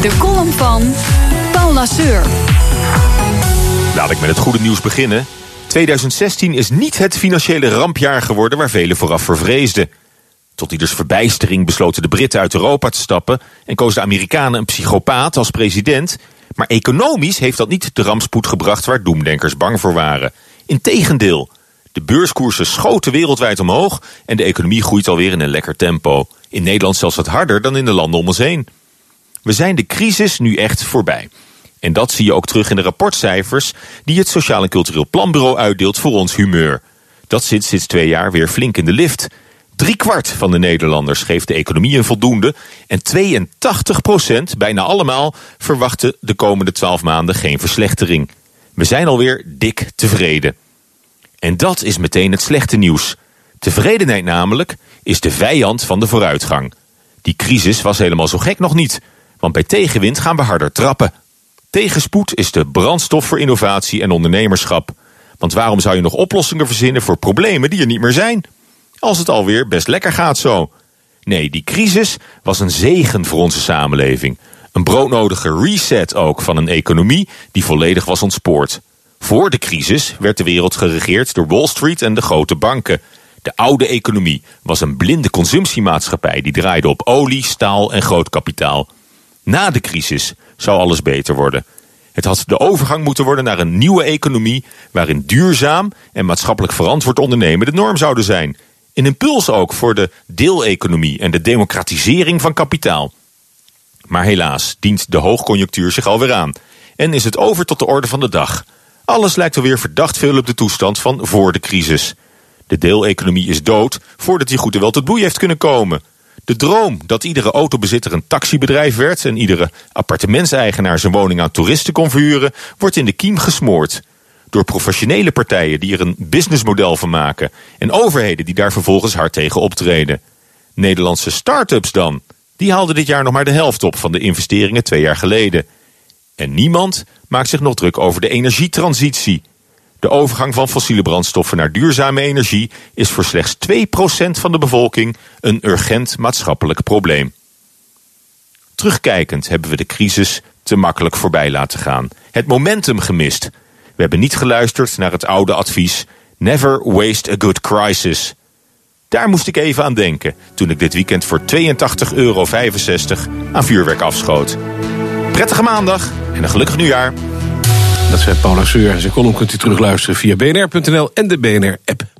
De column van Paul Lasseur. Laat ik met het goede nieuws beginnen. 2016 is niet het financiële rampjaar geworden waar velen vooraf vervreesden. Tot ieders verbijstering besloten de Britten uit Europa te stappen en kozen de Amerikanen een psychopaat als president. Maar economisch heeft dat niet de rampspoed gebracht waar doemdenkers bang voor waren. Integendeel, de beurskoersen schoten wereldwijd omhoog en de economie groeit alweer in een lekker tempo. In Nederland zelfs wat harder dan in de landen om ons heen. We zijn de crisis nu echt voorbij. En dat zie je ook terug in de rapportcijfers die het Sociaal en Cultureel Planbureau uitdeelt voor ons humeur. Dat zit sinds twee jaar weer flink in de lift. Drie kwart van de Nederlanders geeft de economie een voldoende en 82 procent, bijna allemaal, verwachten de komende 12 maanden geen verslechtering. We zijn alweer dik tevreden. En dat is meteen het slechte nieuws. Tevredenheid namelijk is de vijand van de vooruitgang. Die crisis was helemaal zo gek nog niet. Want bij tegenwind gaan we harder trappen. Tegenspoed is de brandstof voor innovatie en ondernemerschap. Want waarom zou je nog oplossingen verzinnen voor problemen die er niet meer zijn? Als het alweer best lekker gaat zo. Nee, die crisis was een zegen voor onze samenleving. Een broodnodige reset ook van een economie die volledig was ontspoord. Voor de crisis werd de wereld geregeerd door Wall Street en de grote banken. De oude economie was een blinde consumptiemaatschappij die draaide op olie, staal en groot kapitaal. Na de crisis zou alles beter worden. Het had de overgang moeten worden naar een nieuwe economie waarin duurzaam en maatschappelijk verantwoord ondernemen de norm zouden zijn. Een impuls ook voor de deeleconomie en de democratisering van kapitaal. Maar helaas dient de hoogconjunctuur zich alweer aan en is het over tot de orde van de dag. Alles lijkt alweer verdacht veel op de toestand van voor de crisis. De deeleconomie is dood voordat hij goed en wel tot bloei heeft kunnen komen. De droom dat iedere autobezitter een taxibedrijf werd en iedere appartementseigenaar zijn woning aan toeristen kon verhuren, wordt in de kiem gesmoord. Door professionele partijen die er een businessmodel van maken en overheden die daar vervolgens hard tegen optreden. Nederlandse start-ups dan, die haalden dit jaar nog maar de helft op van de investeringen twee jaar geleden. En niemand maakt zich nog druk over de energietransitie. De overgang van fossiele brandstoffen naar duurzame energie is voor slechts 2% van de bevolking een urgent maatschappelijk probleem. Terugkijkend hebben we de crisis te makkelijk voorbij laten gaan. Het momentum gemist. We hebben niet geluisterd naar het oude advies: never waste a good crisis. Daar moest ik even aan denken toen ik dit weekend voor 82,65 euro aan vuurwerk afschoot. Prettige maandag en een gelukkig nieuwjaar. Dat zei Paula Seur. Zijn column kunt u terugluisteren via bnr.nl en de BNR-app.